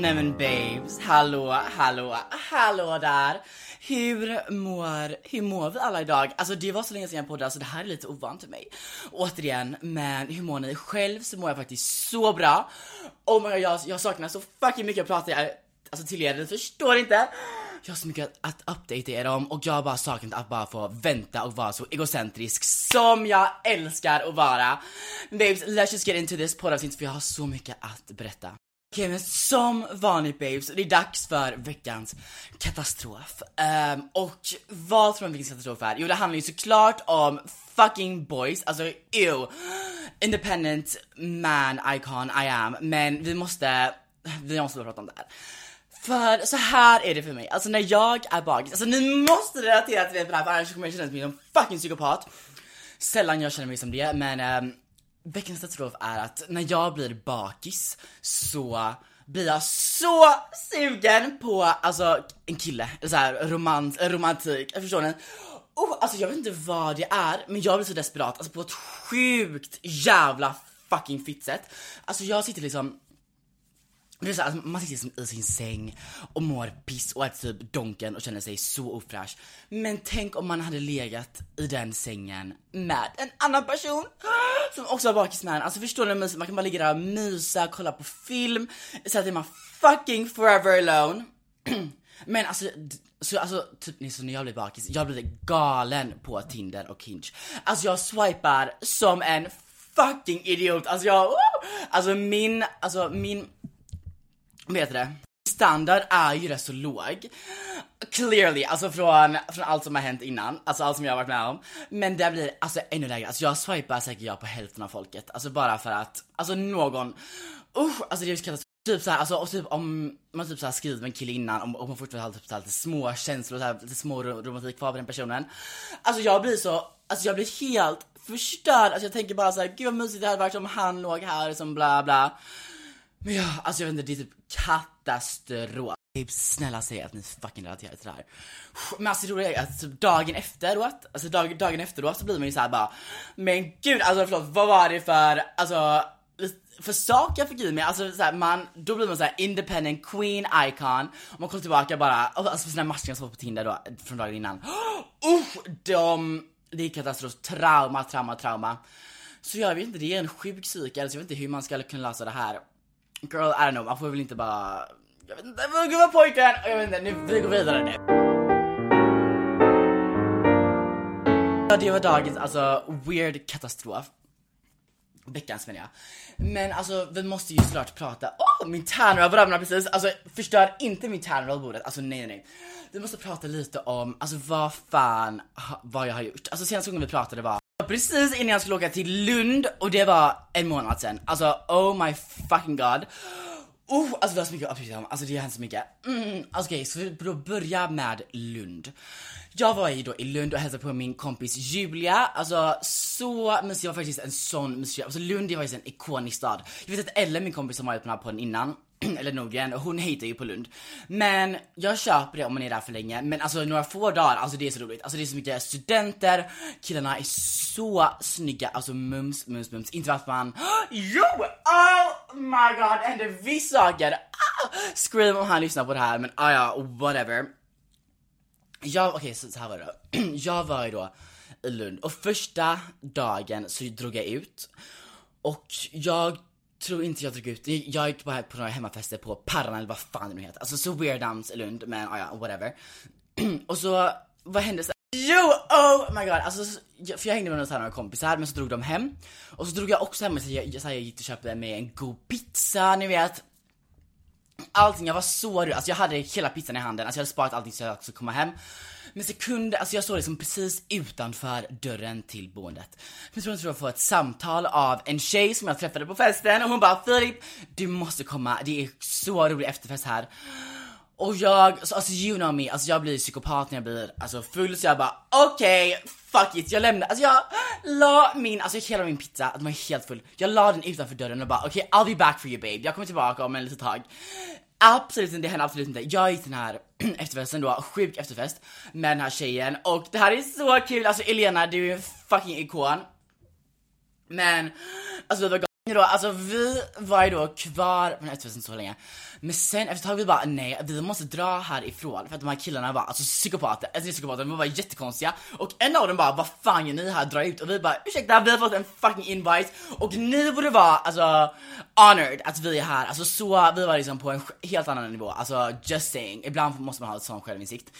Nej men babes, hallå, hallå, hallå där! Hur mår, hur mår vi alla idag? Alltså det var så länge sedan jag poddade så det här är lite ovant för mig. Återigen, men hur mår ni? Själv så mår jag faktiskt så bra. Oh my god, jag, jag saknar så fucking mycket att prata jag, alltså till er, ni förstår inte. Jag har så mycket att, att er om och jag har bara saknat att bara få vänta och vara så egocentrisk som jag älskar att vara. Babes, let's just get into this poddavsnitt för jag har så mycket att berätta. Okej men som vanligt babes, det är dags för veckans katastrof. Um, och vad tror ni veckans katastrof är? Jo det handlar ju såklart om fucking boys, alltså ew. Independent man icon I am, men vi måste, vi måste prata om det här. För så här är det för mig, alltså när jag är bakis, alltså ni måste relatera till det här för annars kommer jag känna mig som en fucking psykopat. Sällan jag känner mig som det, men um, Veckans katastrof är att när jag blir bakis så blir jag så sugen på alltså en kille, så här romant, romantik, förstår ni? Oh, alltså jag vet inte vad det är, men jag blir så desperat, alltså på ett sjukt jävla fucking fitt sätt. Alltså jag sitter liksom det är så, alltså, man sitter i sin säng och mår piss och äter typ donken och känner sig så ofräsch. Men tänk om man hade legat i den sängen med en annan person som också var bakis med en. Alltså förstår ni Man kan bara ligga där och mysa, kolla på film, så att är man fucking forever alone. Men alltså, så alltså typ så när jag blir bakis, jag blir galen på Tinder och Hinge. Alltså jag swipar som en fucking idiot. Alltså jag, alltså min, alltså min vet det? Standard är ju rätt så låg. Clearly, alltså från, från allt som har hänt innan, alltså allt som jag har varit med om. Men det blir alltså ännu lägre, alltså jag swipar säkert jag på hälften av folket. Alltså bara för att, alltså någon, usch, alltså det är katastrof. Typ såhär, alltså och typ om man typ såhär skriver med en kille innan och, och man fortfarande har typ såhär lite små känslor, såhär, lite små romantik kvar på den personen. Alltså jag blir så, alltså jag blir helt förstörd, alltså jag tänker bara såhär, gud vad mysigt det hade varit om han låg här som bla bla. Men ja, alltså jag vet inte, det är typ katastrof. Typ snälla säg att ni fucking relaterar till det här. Men alltså det roliga är att typ dagen efteråt, alltså dag, dagen efteråt så blir man ju såhär bara Men gud alltså förlåt, vad var det för, alltså för sak jag fick i mig, alltså såhär, man, då blir man såhär independent queen icon och man kollar tillbaka bara, alltså på sina matchningar som var på Tinder då, från dagen innan. Usch, de, det är katastrof, trauma, trauma, trauma. Så jag vet inte, det är en sjuk psyk, alltså jag vet inte hur man ska kunna lösa det här. Girl, I don't know, man får väl inte bara... Jag vet inte, gud vad pojken! Jag vet inte, nu, vi går vidare nu. Ja, det var dagens alltså weird katastrof. Veckans menar jag. Men alltså vi måste ju såklart prata, åh oh, min tärnroll ramlade precis, alltså förstör inte min tärnroll bordet, alltså nej nej. Vi måste prata lite om, alltså vad fan, vad jag har gjort. Alltså senaste gången vi pratade var precis innan jag skulle åka till Lund och det var en månad sen. Alltså oh my fucking god. Oh, alltså det var så mycket att om, alltså det har hänt så mycket. Mm, alltså okej, okay, så vi då börja med Lund. Jag var ju då i Lund och hälsade på min kompis Julia, alltså så mysigt, jag var faktiskt en sån mysig, alltså Lund är faktiskt en ikonisk stad. Jag vet att Ellen, min kompis som varit på den här podden innan, eller Nordgren, hon hatar ju på Lund. Men jag köper det om man är där för länge, men alltså några få dagar, alltså det är så roligt. Alltså det är så mycket studenter, killarna är så snygga, alltså mums, mums, mums. Inte för att man, jo! Oh my god, det händer vissa saker. Ah! Scream om han lyssnar på det här, men ah, ja, whatever. Jag, okej okay, så, så här var det då, Jag var ju då i Lund och första dagen så drog jag ut och jag tror inte jag drog ut, jag gick bara på några hemmafester på Parran eller vad fan det nu heter. Alltså så weird dams i Lund men ah, ja, whatever. och så, vad hände sen? Jo, oh my god, alltså för jag hängde med några kompisar men så drog de hem och så drog jag också hem och så jag, så jag gick och köpte med en god pizza, ni vet Allting, jag var så röd, alltså jag hade hela pizzan i handen, alltså jag hade sparat allting så jag skulle komma hem men sekunder, alltså jag står liksom precis utanför dörren till boendet. Men så tror jag får ett samtal av en tjej som jag träffade på festen och hon bara Filip, du måste komma, det är så rolig efterfest här. Och jag, alltså you know me, alltså jag blir psykopat när jag blir alltså full så jag bara okej, okay, fuck it, jag lämnar, alltså jag la min, alltså hela min pizza, den var helt full. Jag la den utanför dörren och bara okej okay, I'll be back for you babe, jag kommer tillbaka om en liten tag. Absolut inte, det hände absolut inte. Jag gick till den här efterfesten då, sjuk efterfest med den här tjejen och det här är så kul, alltså Elena du är en fucking ikon. Men, alltså vi var då, alltså vi var ju då kvar på den här efterfesten så länge. Men sen efter ett tag vi bara nej, vi måste dra härifrån för att de här killarna var alltså psykopater, alltså psykopater, de var jättekonstiga. Och en av dem bara vad fan gör ni här, dra ut. Och vi bara ursäkta vi har fått en fucking invite. Och ni borde vara alltså honored att vi är här, alltså så, vi var liksom på en helt annan nivå, alltså just saying, ibland måste man ha sån självinsikt.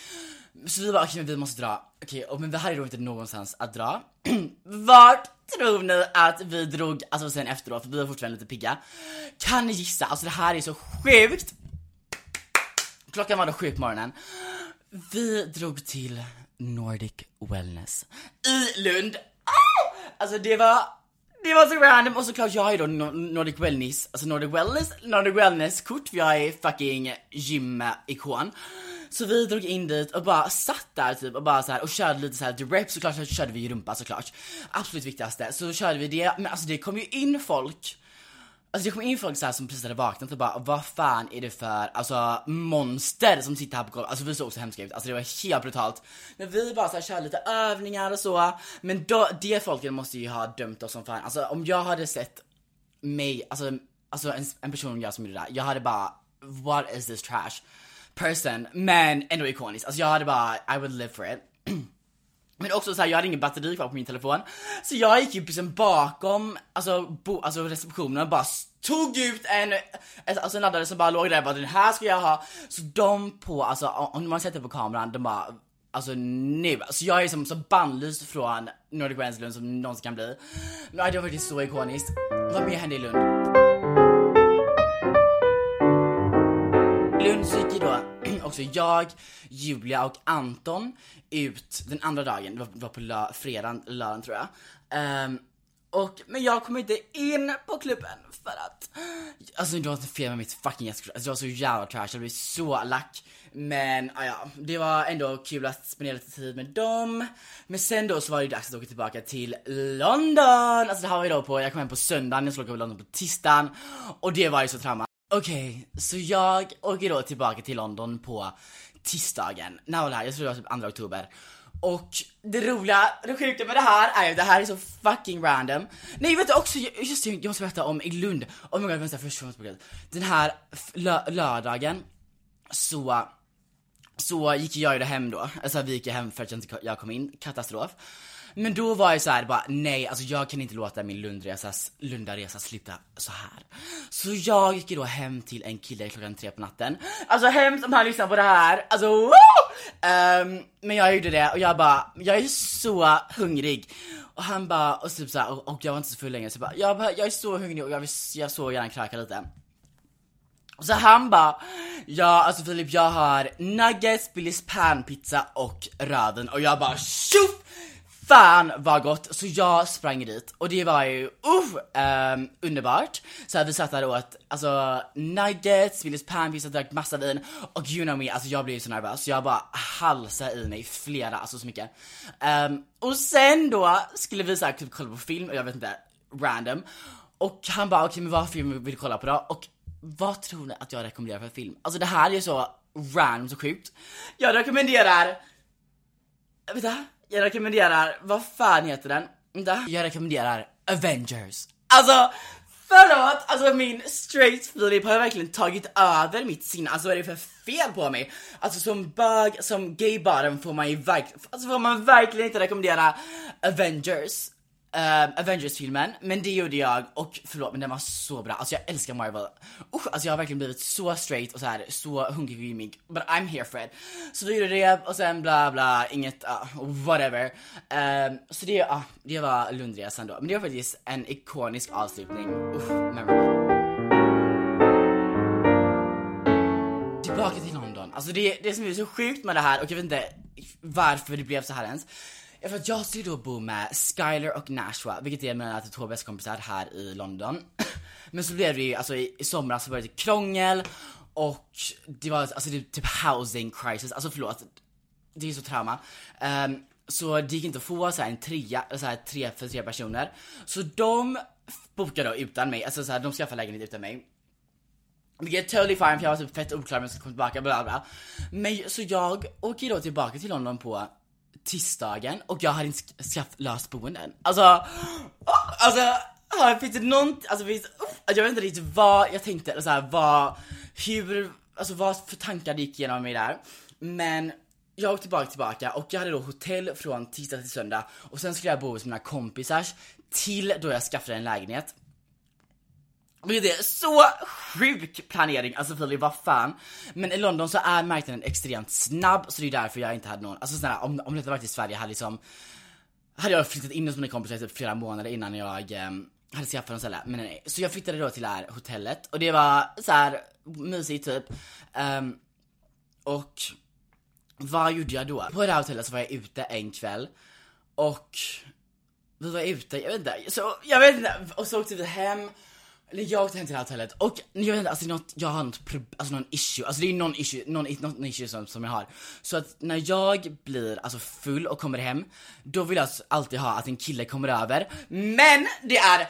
Så vi bara okej okay, men vi måste dra, okej okay, men vi hade då inte någonstans att dra. Vart tror ni att vi drog, alltså sen efteråt, för vi var fortfarande lite pigga. Kan ni gissa? Alltså det här är så sjukt! Klockan var då sju på morgonen. Vi drog till Nordic Wellness i Lund. Oh! Alltså det var det var så random och såklart jag har ju då Nordic Wellness, alltså Nordic Wellness, Nordic Wellness kort för jag är fucking gym-ikon. Så vi drog in dit och bara satt där typ och bara så här och körde lite så här direct såklart så körde vi rumpa såklart. Absolut viktigaste. Så körde vi det, men alltså det kom ju in folk Alltså det kom in folk så här som precis hade vaknat och bara vad fan är det för alltså monster som sitter här på golvet? Alltså vi såg så hemska ut, alltså det var helt brutalt. Men vi bara så här körde lite övningar och så. Men då, det folket måste ju ha dömt oss som fan. Alltså om jag hade sett mig, alltså, alltså en, en person jag som gjorde det där, jag hade bara what is this trash? Person, men ändå ikonisk. Alltså jag hade bara, I would live for it. Men också så här, jag hade ingen batteri kvar på min telefon. Så jag gick ju liksom bakom, alltså, bo, alltså receptionen och bara tog ut en, alltså en laddare som bara låg där, bara den här ska jag ha. Så de på, alltså om man sätter på kameran, de bara Alltså nu, alltså jag är som så bannlyst från Nordic Wales Lund som någonsin kan bli. Men det var faktiskt så ikoniskt. Vad mer hände i Lund också jag, Julia och Anton ut den andra dagen, det var, var på lö, fredagen, lördagen tror jag. Um, och, men jag kom inte in på klubben för att, alltså det var inte fel med mitt fucking gästkort, alltså det var så jävla trash, jag blev så lack. Men ah, ja, det var ändå kul att spendera lite tid med dem. Men sen då så var det dags att åka tillbaka till London! Alltså det här var ju då på, jag kom hem på söndagen, jag skulle åka till London på tisdagen. Och det var ju så trauma. Okej, okay, så jag åker då tillbaka till London på tisdagen. När var det här? Jag tror det var typ 2 oktober. Och det roliga, det sjuka med det här är ju, det här är så fucking random. Nej vet du också, just det, jag måste berätta om i Lund. Oh my god, vänta först, Den här lö lördagen så så gick jag ju hem då, alltså vi gick hem för att jag inte jag kom in, katastrof. Men då var jag så här, bara nej, alltså jag kan inte låta min Lundresa, Lundaresa sluta så här. Så jag gick ju då hem till en kille klockan tre på natten. Alltså hemskt om han lyssnar på det här, alltså woo! Um, men jag gjorde det och jag bara, jag är så hungrig. Och han bara, och typ så här, och, och, jag var inte så full längre så jag bara, jag, bara, jag är så hungrig och jag, vill, jag så gärna kröka lite. Så han bara, ja alltså Filip jag har nuggets, Billys panpizza och röden och jag bara tjoff! Fan vad gott! Så jag sprang dit och det var ju uh, um, underbart. Så vi satt där och åt alltså nuggets, Willys panpizza, drack massa vin och you know me, alltså jag blev så nervös så jag bara halsade i mig flera, alltså så mycket. Um, och sen då skulle vi såhär typ kolla på film och jag vet inte, random. Och han bara okej okay, men vad film vill du kolla på då? Och vad tror ni att jag rekommenderar för film? Alltså det här är så random så sjukt. Jag rekommenderar, vänta, jag rekommenderar, vad fan heter den? Vänta, jag rekommenderar Avengers. Alltså, förlåt, alltså min straight Filip har verkligen tagit över mitt sinne, alltså vad är det för fel på mig? Alltså som bög, som gay bottom får man ju verkligen, alltså får man verkligen inte rekommendera Avengers uh, Avengers-filmen, men det gjorde jag och förlåt men den var så bra, alltså jag älskar Marvel. Usch, alltså jag har verkligen blivit så straight och så här så hungrig but I'm here for it. Så vi gjorde det och sen bla bla, inget, uh, whatever. Uh, så det, uh, det var Lundresan då, men det var faktiskt en ikonisk avslutning. Usch, memorable. Tillbaka till London, alltså det, det som är så sjukt med det här och jag vet inte varför det blev så här ens. Ja, för att jag skulle då bo med Skyler och Nashua, vilket är mina två bästa kompisar här i London. Men så blev det ju, alltså i, i somras så var det krångel och det var alltså det, typ housing crisis, alltså förlåt. Det är så trauma. Um, så det gick inte att få så här, en trea, så här, tre för tre personer. Så de bokade då utan mig, alltså så här, de skaffade lägenhet utan mig. Vilket är totally fine för jag var typ fett oklar om jag skulle komma tillbaka bla bla. Men så jag åker då tillbaka till London på tisdagen och jag hade inte skaffat löst boenden. Alltså, alltså, finns det nånt, alltså finns, jag vet inte riktigt vad jag tänkte, eller så här, vad, hur, alltså vad för tankar det gick igenom mig där. Men jag åkte tillbaka tillbaka och jag hade då hotell från tisdag till söndag och sen skulle jag bo hos mina kompisar till då jag skaffade en lägenhet. Det är så sjuk planering, alltså Filip vad fan. Men i London så är marknaden extremt snabb så det är därför jag inte hade någon, alltså snälla om, om det hade varit i Sverige hade liksom hade jag flyttat in hos mina kompisar typ flera månader innan jag eh, hade skaffat en ställe. Men nej, så jag flyttade då till det här hotellet och det var så här mysigt typ. Um, och vad gjorde jag då? På det här hotellet så var jag ute en kväll och vi var ute, jag vet inte, så jag vet inte, och så åkte vi hem eller jag åkte hem till det här hotellet och jag vet inte, alltså något, jag har något, alltså någon issue, alltså det är någon issue, någon, någon issue som, som jag har. Så att när jag blir alltså full och kommer hem, då vill jag alltså alltid ha att en kille kommer över. Men det är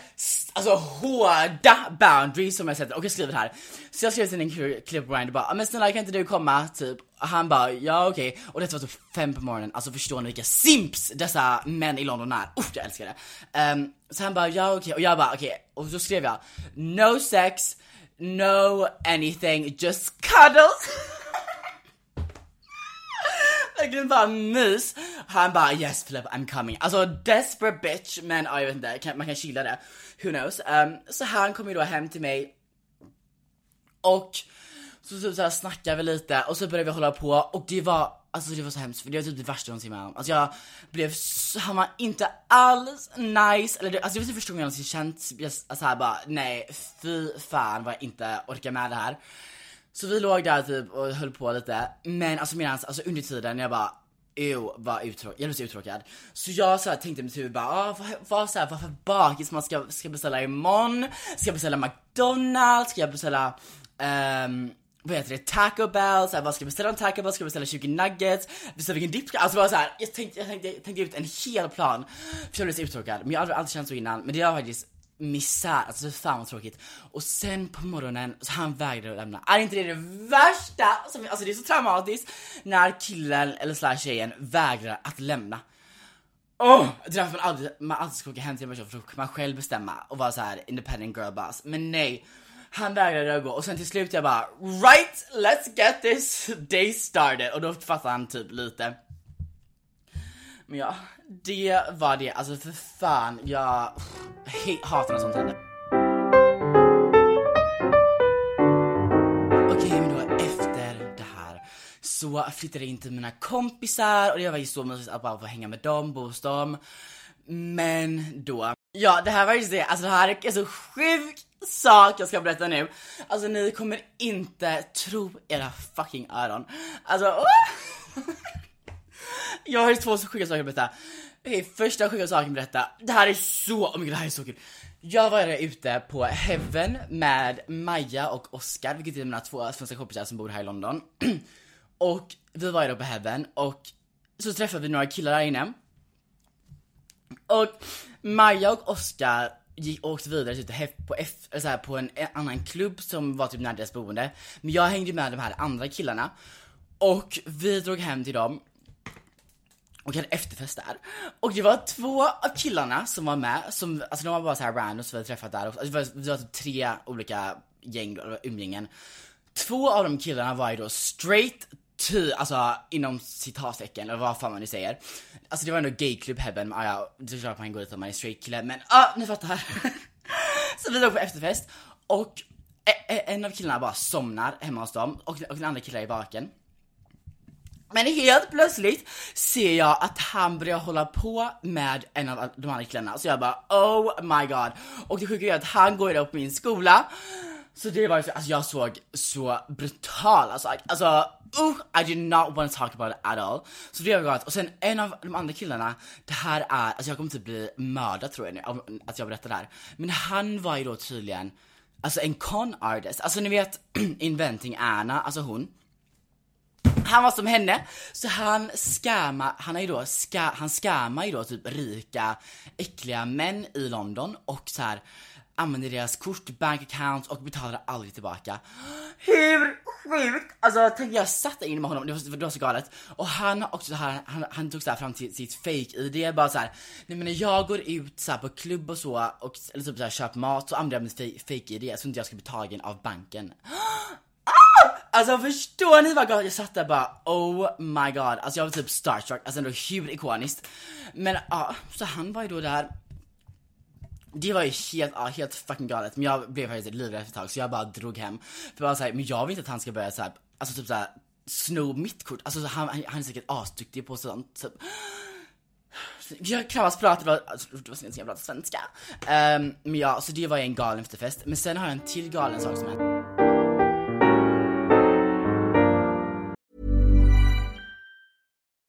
alltså hårda boundaries som jag sätter och jag skriver här. Så jag skrev till en kille på Ryan och bara, ah, men snälla kan inte du komma typ och han bara, ja okej, okay. och det var typ fem på morgonen, alltså förstår ni vilka simps dessa män i London är? Usch jag älskar det. Um, så han bara, ja okej, okay. och jag bara okej, okay. och så skrev jag, no sex, no anything, just cuddle. Verkligen bara mys. Han bara yes Philip I'm coming. Alltså desperate bitch men ja, jag vet inte, man kan chilla det. Who knows. Um, så han kom ju då hem till mig och så typ såhär snackade vi lite och så började vi hålla på och det var, alltså det var så hemskt för det var typ det värsta jag någonsin med honom. Alltså jag blev så, han var inte alls nice, eller det, alltså det var typ första gången jag någonsin känt, alltså här bara nej fy fan vad jag inte orkar med det här. Så vi låg där typ och höll på lite, men alltså medans, alltså under tiden jag bara Ew, vad uttråkad, jag blev så uttråkad. Så jag så här, tänkte i mitt huvud bara, ah, vad, vad, så här, vad för bakis man ska, ska beställa imorgon? Ska jag beställa McDonalds? Ska jag beställa um, vad heter det, Taco Bell, såhär, vad ska jag beställa en Taco Bell, ska jag beställa 20 nuggets, beställa vilken dipp, alltså bara såhär, jag tänkte, jag tänkte, jag tänkte ut en hel plan. För jag blev så uttråkad, men jag har aldrig, aldrig känt så innan, men det var faktiskt misär, alltså fan vad tråkigt. Och sen på morgonen, så han vägrade att lämna. Är inte det det värsta? Alltså, alltså det är så traumatiskt när killen eller slash tjejen vägrar att lämna. Åh! Oh, det är därför man aldrig, man alltid ska åka hem till en person för då kan man själv bestämma och vara så här independent girl boss. Men nej, han vägrade att gå och sen till slut jag bara right, let's get this day started och då fattade han typ lite. Men ja, det var det. Alltså för fan, jag hatar när sånt händer. Okej, men då efter det här så flyttade jag in till mina kompisar och det var ju så mysigt att bara få hänga med dem, bo hos dem. Men då, ja det här var ju det, alltså det här är så sjukt sak jag ska berätta nu. Alltså ni kommer inte tro era fucking öron. Alltså, oh! Jag har två sjuka saker att berätta. Okej, första sjuka saken att berätta. Det här är så, oh my God, det här är så kul. Jag var ute på Heaven med Maja och Oskar, vilket är mina två svenska kompisar som bor här i London. och vi var ju då på Heaven och så träffade vi några killar där inne. Och Maja och Oskar gick, åkte vidare typ, till hef- på, F, så här, på en, en annan klubb som var typ nära deras boende. Men jag hängde med de här andra killarna. Och vi drog hem till dem och hade efterfest där. Och det var två av killarna som var med, som, alltså de var bara så här random som vi hade träffat där. Och, alltså, det, var, det var typ tre olika gäng då, umgängen. Två av de killarna var ju då straight to, alltså inom citattecken eller vad fan man nu säger. Alltså det var ändå gayklubb heaven, men ah, ja, det är klart man kan gå dit om man är straight kille, men ah, ni fattar. så vi låg på efterfest och e- e- en av killarna bara somnar hemma hos dem och, och den andra killen är vaken. Men helt plötsligt ser jag att han börjar hålla på med en av de andra killarna, så jag bara oh my god. Och det sjuka är att han går upp på min skola. Så det var ju, alltså jag såg så brutala alltså, alltså uh, I did not want to talk about it at all. Så det var galet. Och sen en av de andra killarna, det här är, alltså jag kommer typ bli mördad tror jag nu, att jag berättar det här. Men han var ju då tydligen, alltså en con artist, alltså ni vet Inventing Anna, alltså hon. Han var som henne, så han scammar, han är ju då, ska, han scammar ju då typ rika, äckliga män i London och så här använder deras kort, bank och betalar aldrig tillbaka. Hur sjukt? Alltså tänk jag satt in med honom, det var, det var så galet. Och han också här, han, han tog så här fram till sitt fake-id, bara så här, nej men när jag går ut så här på klubb och så, och, eller typ så här, köper mat så använder jag mitt fake-id så inte jag ska bli tagen av banken. Alltså förstår ni vad galet? Jag satt där bara oh my god, alltså jag var typ starstruck, alltså ändå hur ikoniskt. Men ja, så han var ju då där. Det var ju helt, ja, helt fucking galet, men jag blev faktiskt livrädd ett tag så jag bara drog hem. För bara såhär, men jag vill inte att han ska börja såhär, alltså typ såhär sno mitt kort, alltså han, han, han är säkert asduktig på sånt. Typ. Jag knappt pratade, alltså, det var så jag pratade svenska. Um, men ja, så det var ju en galen efterfest. Men sen har jag en till galen sak som hände.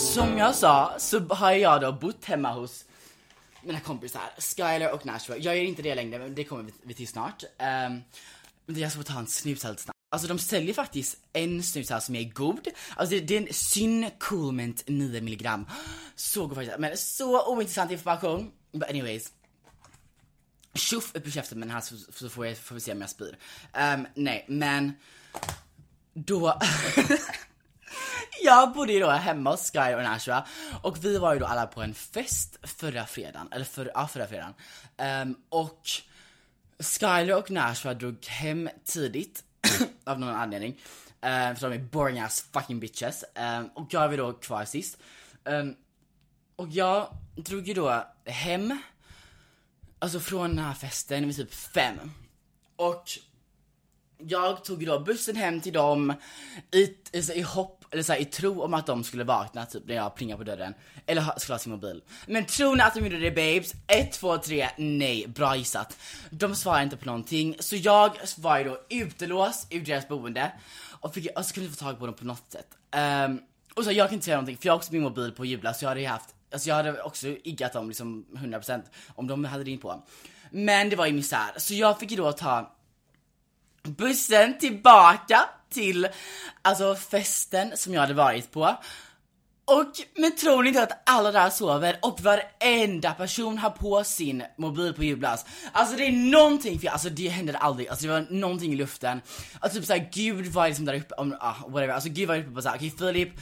Som jag sa så har jag då bott hemma hos mina kompisar Skyler och Nashua. Jag gör inte det längre men det kommer vi till snart. Um, jag ska ta en snus helt snabbt. Alltså de säljer faktiskt en snus här som är god. Alltså det, det är en Syn Coolment 9 milligram. Så god faktiskt. Men så ointressant information. But anyways. Tjoff upp i käften med den här så, så får, jag, får vi se om jag spyr. Um, nej men. Då. Jag bodde ju då hemma hos Sky och Nashua och vi var ju då alla på en fest förra fredagen, eller för, ja, förra fredagen. Um, och Skyler och Nashua drog hem tidigt av någon anledning. Um, för de är boring ass fucking bitches. Um, och jag var då kvar sist. Um, och jag drog ju då hem, alltså från den här festen vid typ fem. Och jag tog ju då bussen hem till dem i, i, i hopp, eller så här, i tro om att de skulle vakna typ när jag plingade på dörren. Eller ha, skulle ha sin mobil. Men tror ni att de gjorde det babes? 1, 2, 3, nej, bra gissat. De svarade inte på någonting, så jag var ju då utelåst ur deras boende. Och, fick, och så kunde jag få tag på dem på något sätt. Um, och så jag kan inte säga någonting för jag har också min mobil på Jula så jag hade ju haft, alltså jag hade också iggat dem liksom 100% om de hade ringt på. Men det var ju misär, så jag fick ju då ta bussen tillbaka till alltså festen som jag hade varit på. Och men tror ni inte att alla där sover och varenda person har på sin mobil på julblast? Alltså det är någonting för alltså det hände aldrig, alltså det var någonting i luften. Alltså typ såhär gud var liksom där uppe, om, ah, whatever, alltså gud var uppe på såhär, okej okay, Filip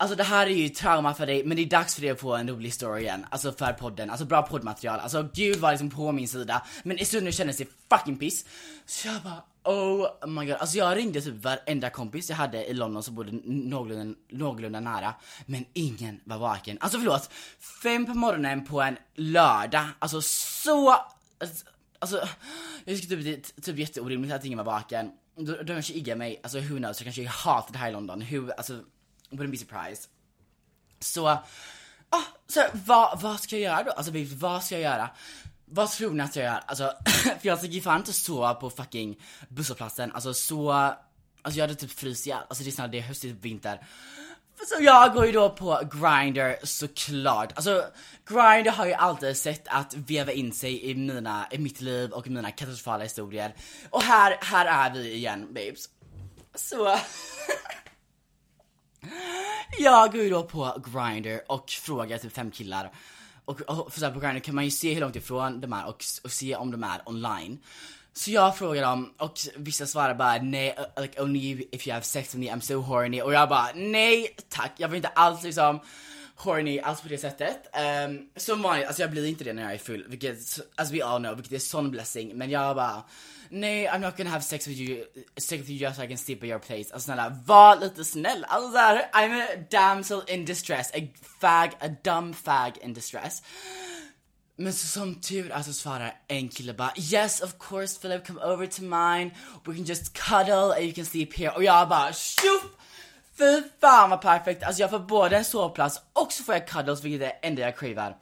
Alltså det här är ju trauma för dig, men det är dags för dig att få en rolig story igen. Alltså för podden, alltså bra poddmaterial. Alltså gud var liksom på min sida. Men i stunden kändes det fucking piss. Så jag bara oh my god. Alltså jag ringde typ varenda kompis jag hade i London som bodde någorlunda, någorlunda nära. Men ingen var vaken. Alltså förlåt, fem på morgonen på en lördag. Alltså så... Alltså, alltså jag tycker typ det är typ jätteorimligt att ingen var vaken. De, de kanske iggar mig, alltså who knows, jag kanske hatar det här i London. Who, alltså wouldn't be surprised. Så, ah, så vad, vad ska jag göra då? Alltså vad ska jag göra? Vad tror ni att jag gör? Alltså, för jag gick fan inte sova på fucking busshållplatsen, alltså så, alltså jag hade typ fryst ihjäl, alltså det är snarare det är höst, det är vinter. Så jag går ju då på Grindr såklart. Alltså Grindr har ju alltid sett att veva in sig i mina, i mitt liv och mina katastrofala historier. Och här, här är vi igen babes. Så Jag går ju då på Grindr och frågar typ fem killar. Och, och för så på Grindr kan man ju se hur långt ifrån de är och, och se om de är online. Så jag frågar dem och vissa svarar bara nej, like only if you have sex with me I'm so horny och jag bara nej tack, jag vill inte alls liksom horny alls på det sättet. Um, som vanligt, alltså jag blir inte det när jag är full, vilket as we all know, vilket är sån blessing. Men jag bara nej I'm not gonna have sex with you, sex with you just so I can sleep at your place. Alltså snälla, var lite snäll. Alltså såhär, I'm a damsel in distress, a fag, a dumb fag in distress. Men så som tur är svarar en kille bara Yes of course Philip come over to mine We can just cuddle and you can sleep here Och jag bara tjoff! Fy fan vad perfekt! Alltså jag får både en sovplats och så får jag cuddles vilket är det enda jag cravar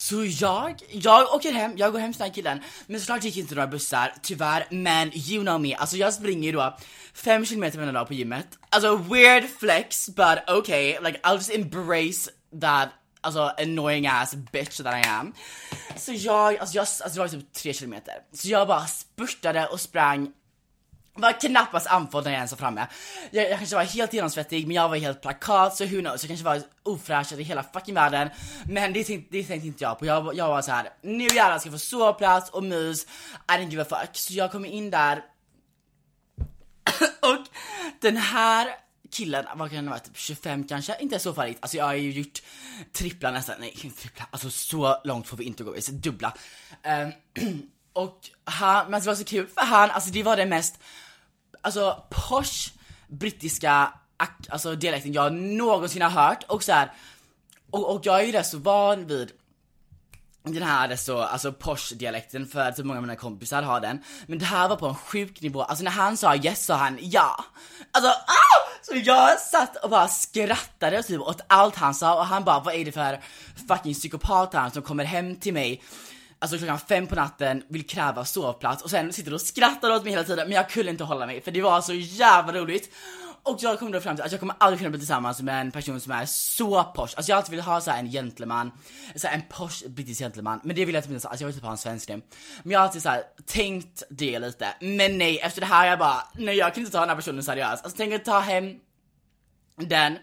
så jag, jag åker hem, jag går hem till den här killen. Men såklart gick inte några bussar, tyvärr. Men you know me, alltså jag springer då 5 km varje dag på gymmet. Alltså weird flex but okay. Like I'll just embrace that alltså annoying ass bitch that I am. Så jag, alltså jag, alltså det var typ 3km, Så jag bara spurtade och sprang var knappast andfådd när jag ens var framme. Jag, jag kanske var helt genomsvettig men jag var helt plakat så who knows, jag kanske var ofräschad i hela fucking världen. Men det, tänkte, det tänkte inte jag på. Jag, jag var så här: nu jävlar ska jag få sovplats och mys, I don't give a fuck. Så jag kom in där och den här killen, vad kan det vara, typ 25 kanske? Inte så farligt. Alltså jag har ju gjort trippla nästan, nej inte trippla, alltså så långt får vi inte gå, så dubbla. Um, och han, men det var så kul för han, alltså det var det mest, alltså posh brittiska alltså dialekten jag någonsin har hört och så här, och, och jag är ju rätt så van vid den här så, alltså posh-dialekten för att så många av mina kompisar har den. Men det här var på en sjuk nivå, alltså när han sa yes sa han ja. Alltså ah! Så jag satt och bara skrattade typ åt allt han sa och han bara vad är det för fucking psykopat han som kommer hem till mig Alltså klockan fem på natten, vill kräva sovplats och sen sitter du och skrattar åt mig hela tiden men jag kunde inte hålla mig för det var så jävla roligt. Och jag kom då fram till att jag kommer aldrig kunna bli tillsammans med en person som är så posh. Alltså jag har alltid velat ha så en gentleman, så en posh brittisk gentleman. Men det vill jag inte, alltså jag vill typ ha en svensk nu. Men jag har alltid så här, tänkt det lite. Men nej, efter det här jag bara, nej jag kan inte ta den här personen seriöst. Alltså tänk att ta hem den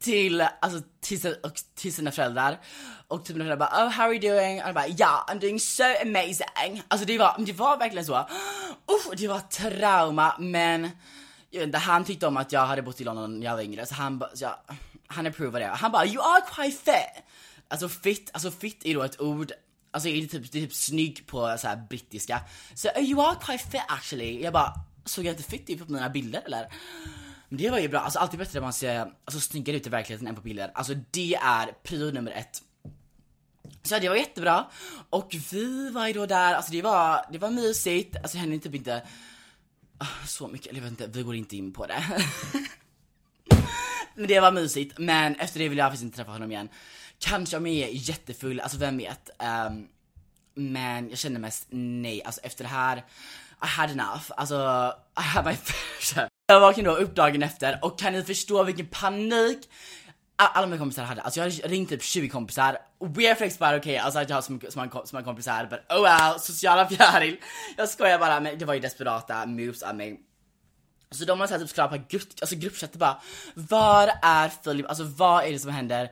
till, alltså till, till sina föräldrar. Och typ mina föräldrar bara oh how are you doing? Och jag bara ja I'm doing so amazing. Alltså det var, det var verkligen så. Uff, det var trauma men jag vet inte, han tyckte om att jag hade bott i London när jag var yngre så han bara, ja, han approvade det. Han bara you are quite fit. Alltså fit, alltså fit är då ett ord Alltså är typ, det är typ snygg på så här brittiska. Så so, you are quite fit actually. Jag bara, såg jag inte fit ut på mina bilder eller? Men det var ju bra, alltså alltid bättre att man ser alltså, snyggare ut i verkligheten än på bilder. Alltså det är prio nummer ett. Så det var jättebra. Och vi var ju då där, alltså det var, det var mysigt, alltså det hände typ inte ah, så mycket, eller jag vet inte, vi går inte in på det. men det var mysigt, men efter det vill jag faktiskt inte träffa honom igen. Kanske om jag är jättefull, alltså vem vet. Um, men jag känner mest nej, alltså efter det här, I had enough, alltså I had my fair share. Jag vaknade då upp dagen efter och kan ni förstå vilken panik alla mina kompisar hade, alltså jag hade ringt typ 20 kompisar, weird flex bara okej, okay, alltså att jag har så, många, kompisar, but oh well, sociala fjäril. Jag skojar bara, men det var ju desperata moves av mig. Så de har såhär typ skrapat grupp, alltså gruppchatten bara, var är Filip, alltså vad är det som händer?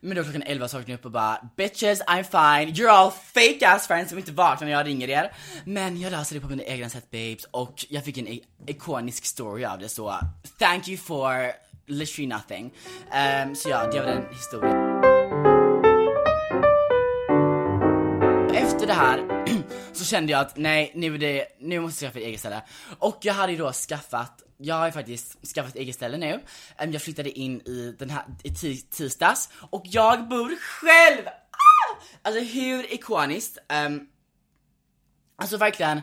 Men då klockan 11 så vaknade jag upp och bara Bitches I'm fine, you're all fake ass friends som inte vaknar när jag ringer er Men jag löser det på mina egna sätt babes och jag fick en ikonisk story av det så Thank you for literally nothing. Um, så ja, det var den historien. Efter det här så kände jag att nej, nu, det, nu måste jag skaffa ett eget ställe. Och jag hade ju då skaffat jag har ju faktiskt skaffat ett eget ställe nu. Ehm, jag flyttade in i den här i tisdags och jag bor själv! Ah! Alltså hur ikoniskt? Um, alltså verkligen,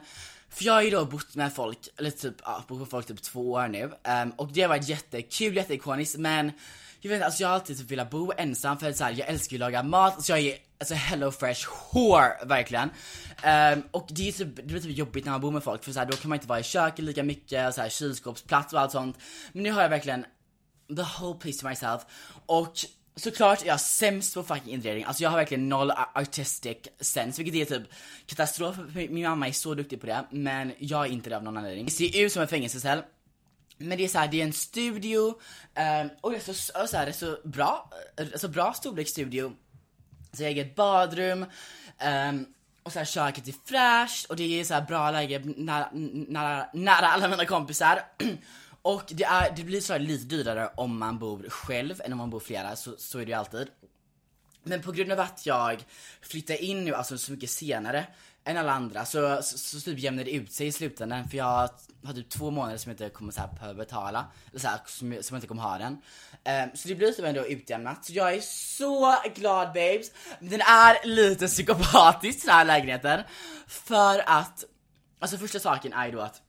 för jag har ju då bott med folk, eller typ, ja, bott med folk typ två år nu. Um, och det har varit jättekul, jätteikoniskt men jag vet alltså jag har alltid typ velat bo ensam för att så här, jag älskar ju att laga mat, så jag är alltså hello fresh whore verkligen. Um, och det är typ, det blir typ jobbigt när man bor med folk för så här, då kan man inte vara i köket lika mycket, så här, kylskåpsplats och allt sånt. Men nu har jag verkligen the whole place to myself. Och såklart är jag sämst på fucking inredning, alltså jag har verkligen noll artistic sense, vilket är typ katastrof, min mamma är så duktig på det, men jag är inte det av någon anledning. Det ser ut som en fängelsecell, men det är så här, det är en studio, eh, och det är så, så här, det är så bra, alltså bra storlek studio. Så jag har eget badrum, eh, och så här, köket är fräscht och det är så här bra läge nära, nära, nära alla mina kompisar. och det, är, det blir så här lite dyrare om man bor själv än om man bor flera, så, så är det ju alltid. Men på grund av att jag flyttar in nu alltså så mycket senare än alla andra så, så, så typ jämnar det ut sig i slutändan för jag har typ två månader som jag inte kommer så här behöva betala, eller så här, som, som jag inte kommer ha den. Um, så det blir typ ändå utjämnat, så jag är så glad babes. Den är lite psykopatisk den här lägenheten, för att, alltså första saken är ju då att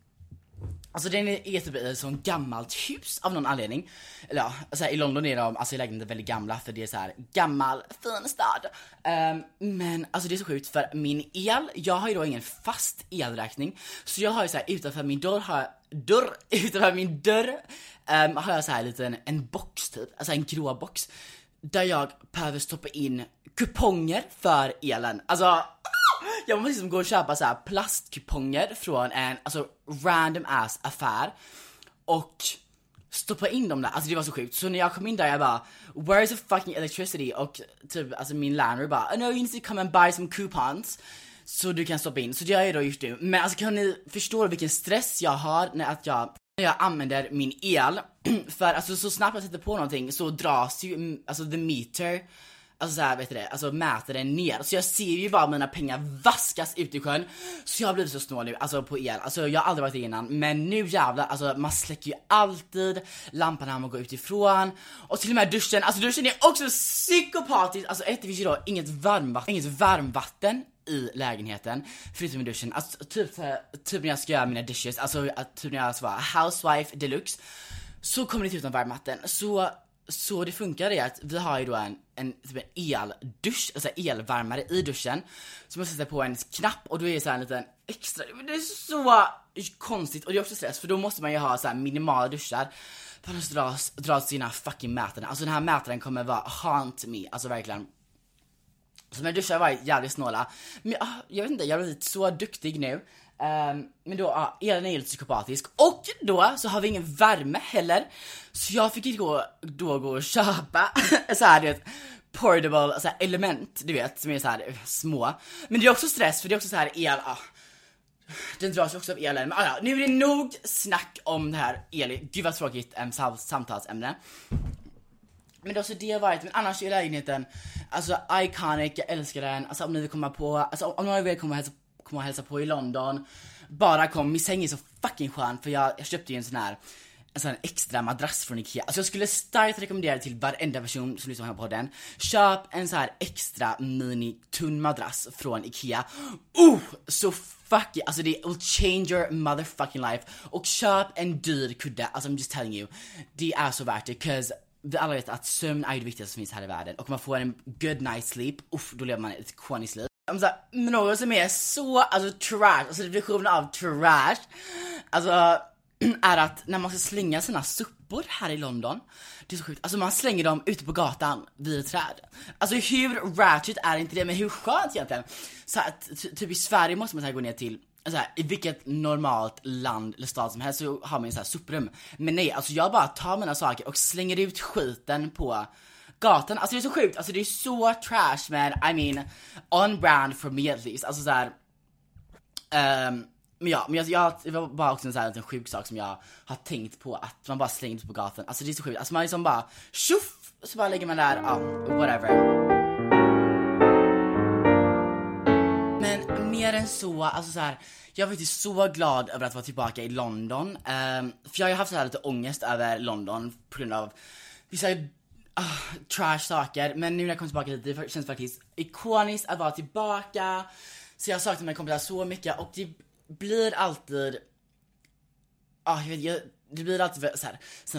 Alltså den är typ i ett sånt gammalt hus av någon anledning. Eller ja, alltså i London är de, alltså lägenheter väldigt gamla för det är så här gammal, fin stad. Um, men alltså det är så sjukt för min el, jag har ju då ingen fast elräkning. Så jag har ju så här utanför min dörr har jag, dörr, utanför min dörr um, har jag så här liten, en box typ, alltså en grå box. Där jag behöver stoppa in kuponger för elen. Alltså jag måste liksom gå och köpa så här plastkuponger från en alltså random ass affär och stoppa in dem där, alltså det var så sjukt. Så när jag kom in där jag bara Where is the fucking electricity? Och typ alltså min landlord bara oh, No you need to come and buy some coupons Så du kan stoppa in, så det har jag då gjort nu. Men alltså kan ni förstå vilken stress jag har när att jag när jag använder min el, för alltså så snabbt jag sätter på någonting så dras ju, alltså the meter Alltså såhär, vet du det, alltså mäter den ner. Så jag ser ju bara mina pengar vaskas ut i sjön. Så jag har blivit så snål nu, alltså på el. Alltså jag har aldrig varit det innan, men nu jävlar, alltså man släcker ju alltid lampan när man går utifrån. Och till och med duschen, alltså duschen är också psykopatisk. Alltså ett, det finns ju då inget varmvatten, inget varmvatten i lägenheten, förutom i duschen. Alltså typ, typ när jag ska göra mina dishes, alltså typ när jag ska vara housewife deluxe, så kommer det inte ut någon varmvatten. Så så det funkar är att vi har ju då en, en, typ en eldusch, alltså elvärmare i duschen. Som man sätter på en knapp och då är det så en liten extra, det är så konstigt och det är också stress för då måste man ju ha så här minimala duschar. För att dra, dra sina fucking mätaren, alltså den här mätaren kommer vara haunt me, alltså verkligen. Så mina duschar var jävligt snåla. Men jag, jag vet inte, jag har blivit så duktig nu. Um, men då, ja, elen är helt psykopatisk. Och då så har vi ingen värme heller. Så jag fick ju gå, då gå och köpa så här, du vet, portable så här, element, du vet, som är så här eh, små. Men det är också stress för det är också så här el, ah, den dras ju också av elen. Men ah, ja, nu är det nog snack om det här el. Gud vad tråkigt um, samtalsämne. Men då så det har varit, men annars är lägenheten, alltså iconic, jag älskar den. Alltså om ni vill komma på, alltså om någon vill komma och hälsa Kom och hälsa på i London. Bara kom, min säng är så fucking skön för jag, jag köpte ju en sån här en sån här extra madrass från Ikea. Alltså jag skulle starkt rekommendera det till varenda person som lyssnar på podden. Köp en sån här extra mini tunn madrass från Ikea. Oh! Så fucking, alltså det will change your motherfucking life. Och köp en dyr kudde, alltså I'm just telling you. Det är så värt det, 'cause vi alla vet att sömn är det viktigaste som finns här i världen. Och om man får en good night sleep, uff, då lever man ett ikoniskt liv. Om så här, något som är så, alltså trash, alltså definitionen av trash, alltså är att när man ska slänga sina suppor här i London, det är så sjukt, alltså man slänger dem ute på gatan vid ett träd. Alltså hur ratchet är inte det, men hur skönt egentligen? Så här, typ i Sverige måste man så här gå ner till så här, i vilket normalt land eller stad som helst så har man ju så här soprum. Men nej, alltså jag bara tar mina saker och slänger ut skiten på gatan. Alltså det är så sjukt, alltså det är så trash men I mean on brand for me at least. Alltså såhär, um, ehm, Men ja, men jag, jag, det var bara också en sån här liten sjuk sak som jag har tänkt på att man bara slänger ut på gatan. Alltså det är så sjukt, alltså man liksom bara tjoff! Så bara lägger man där, ja, whatever. Men mer än så, alltså så här, jag är faktiskt så glad över att vara tillbaka i London. Um, för jag har ju haft så här lite ångest över London på grund av vissa uh, trash saker. Men nu när jag kommer tillbaka hit, det känns faktiskt ikoniskt att vara tillbaka. Så jag saknar mina kompisar så mycket och det blir alltid Ja, jag vet, jag, det blir alltid så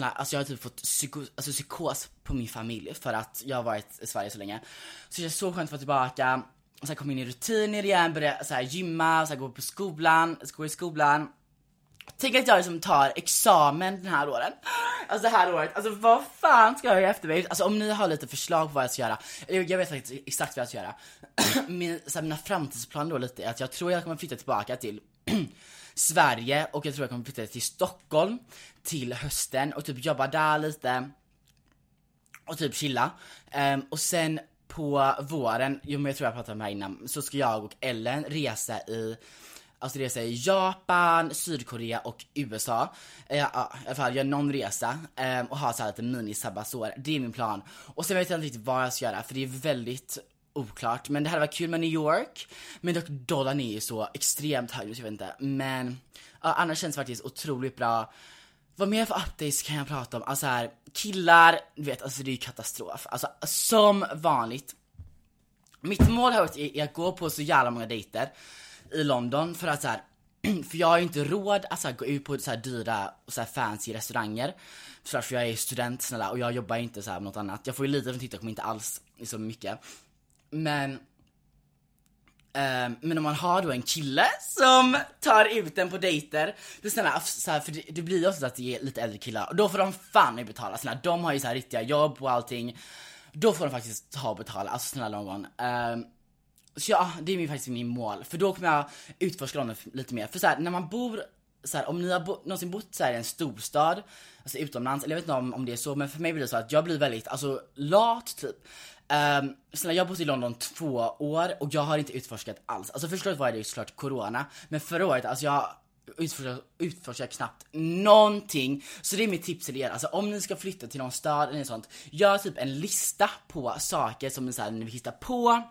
här, alltså jag har typ fått psyko, alltså psykos på min familj för att jag har varit i Sverige så länge. Så det känns så skönt att vara tillbaka, och sen komma in i rutiner igen, börja så här, gymma, så här, gå på skolan, gå i skolan. Tänk att jag liksom tar examen den här åren. Alltså det här året, alltså vad fan ska jag göra efter mig? Alltså om ni har lite förslag på vad jag ska göra, jag, vet faktiskt exakt vad jag ska göra. Min, så här, mina framtidsplaner då lite är att jag tror jag kommer flytta tillbaka till Sverige och jag tror jag kommer flytta till Stockholm till hösten och typ jobba där lite och typ chilla. Um, och sen på våren, jo men jag tror jag pratade om det här innan, så ska jag och Ellen resa i Alltså resa i Japan, Sydkorea och USA. Eh, ja, i alla fall göra någon resa eh, och ha så här lite mini-sabbatsår. Det är min plan. Och sen vet jag inte riktigt vad jag ska göra för det är väldigt oklart. Men det hade varit kul med New York. Men dock dollarn är ju så extremt hög så jag vet inte. Men ja, annars känns det faktiskt otroligt bra. Vad mer för updates kan jag prata om? Alltså här, killar, du vet alltså det är ju katastrof. Alltså som vanligt. Mitt mål har varit är att gå på så jävla många dejter i London för att så här, för jag har ju inte råd att så här, gå ut på så här dyra och så här fancy restauranger. För, för jag är student snälla och jag jobbar inte så här med något annat. Jag får ju lite från TikTok men inte alls så mycket. Men ehm, men om man har då en kille som tar ut en på dejter, då snälla, så här, för det, det blir ju ofta att det är lite äldre killar, och då får de fan betala, snälla, de har ju så här riktiga jobb och allting. Då får de faktiskt ta och betala, alltså snälla någon. Um, så ja, det är min, faktiskt min mål. För då kommer jag utforska London lite mer. För så här, när man bor, så här, om ni har bo, någonsin bott så här, i en storstad, alltså utomlands, eller jag vet inte om, om det är så, men för mig blir det så att jag blir väldigt, alltså lat typ. Um, snälla, jag har bott i London två år och jag har inte utforskat alls. Alltså första året var det ju såklart corona, men förra året, alltså jag utforskar, utforskar knappt någonting. Så det är mitt tips till er, alltså om ni ska flytta till någon stad eller något sånt, gör typ en lista på saker som ni, så här, ni vill hitta på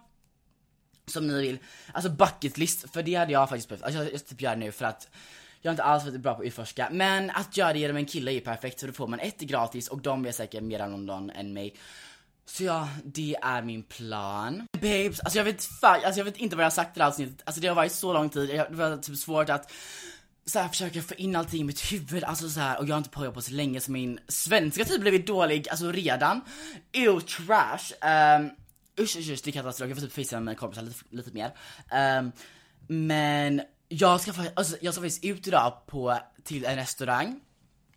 som ni vill, alltså bucket list, för det hade jag faktiskt behövt, alltså jag, jag typ gör det nu för att jag har inte alls varit bra på att utforska, men att göra det genom en kille är ju perfekt så då får man ett gratis och de är säkert mer än London än mig. Så ja, det är min plan. Babes, alltså jag vet fan, alltså jag vet inte vad jag har sagt i det här avsnittet, alltså det har varit så lång tid, det var typ svårt att så här, försöka få in allting i mitt huvud, alltså så här, och jag har inte påjobbat på så länge så min svenska typ blivit dålig, alltså redan. Ew, trash. Um, usch usch usch, det är katastrof, jag får typ fisa med mina kompisar lite, lite mer. Um, men jag ska faktiskt, alltså, jag ska faktiskt ut idag på, till en restaurang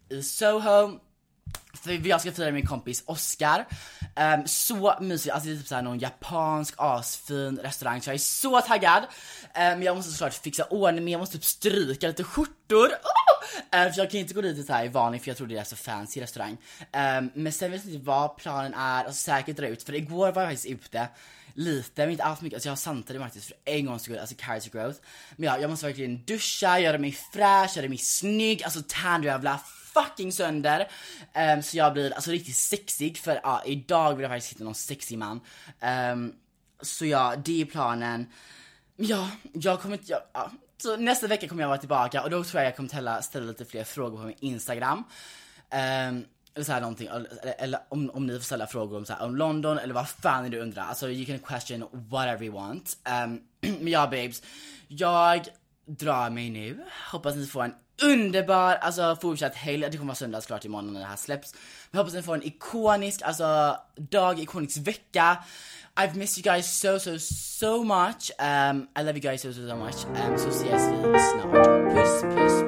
i Soho för jag ska fira min kompis Oscar. Um, så mysigt, alltså det är typ såhär någon japansk asfin restaurang så jag är så taggad. Um, jag måste såklart fixa ordning med, jag måste typ stryka lite skjortor. Oh! Eh, för jag kan inte gå dit så här i vanlig för jag tror det är så fancy restaurang. Um, men sen vet jag inte vad planen är, alltså säkert dra ut för igår var jag faktiskt ute lite, men inte allt mycket. Alltså jag santade faktiskt för en gångs skull, alltså character growth. Men ja, jag måste verkligen duscha, göra mig fräsch, göra mig snygg, alltså tan jävla fucking sönder. Um, så jag blir alltså riktigt sexig för ja, idag vill jag faktiskt hitta någon sexig man. Um, så ja, det är planen. Ja, jag kommer inte, ja, ja. Så nästa vecka kommer jag vara tillbaka och då tror jag jag kommer ställa, ställa lite fler frågor på min Instagram. Um, eller så här någonting, eller, eller om, om ni får ställa frågor om, så här, om London eller vad fan är du undrar. Alltså you can question whatever you want. Um, men ja babes, jag drar mig nu. Hoppas ni får en underbar, alltså fortsatt helg. Det kommer vara söndag såklart imorgon när det här släpps. Men hoppas ni får en ikonisk, alltså dag, ikonisk vecka. I've missed you guys so so so much. Um, I love you guys so so so much. Um, så ses vi snart. Puss puss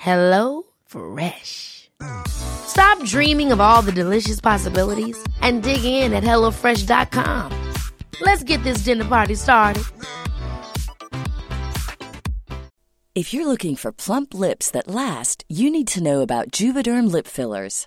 Hello Fresh. Stop dreaming of all the delicious possibilities and dig in at HelloFresh.com. Let's get this dinner party started. If you're looking for plump lips that last, you need to know about Juvederm lip fillers.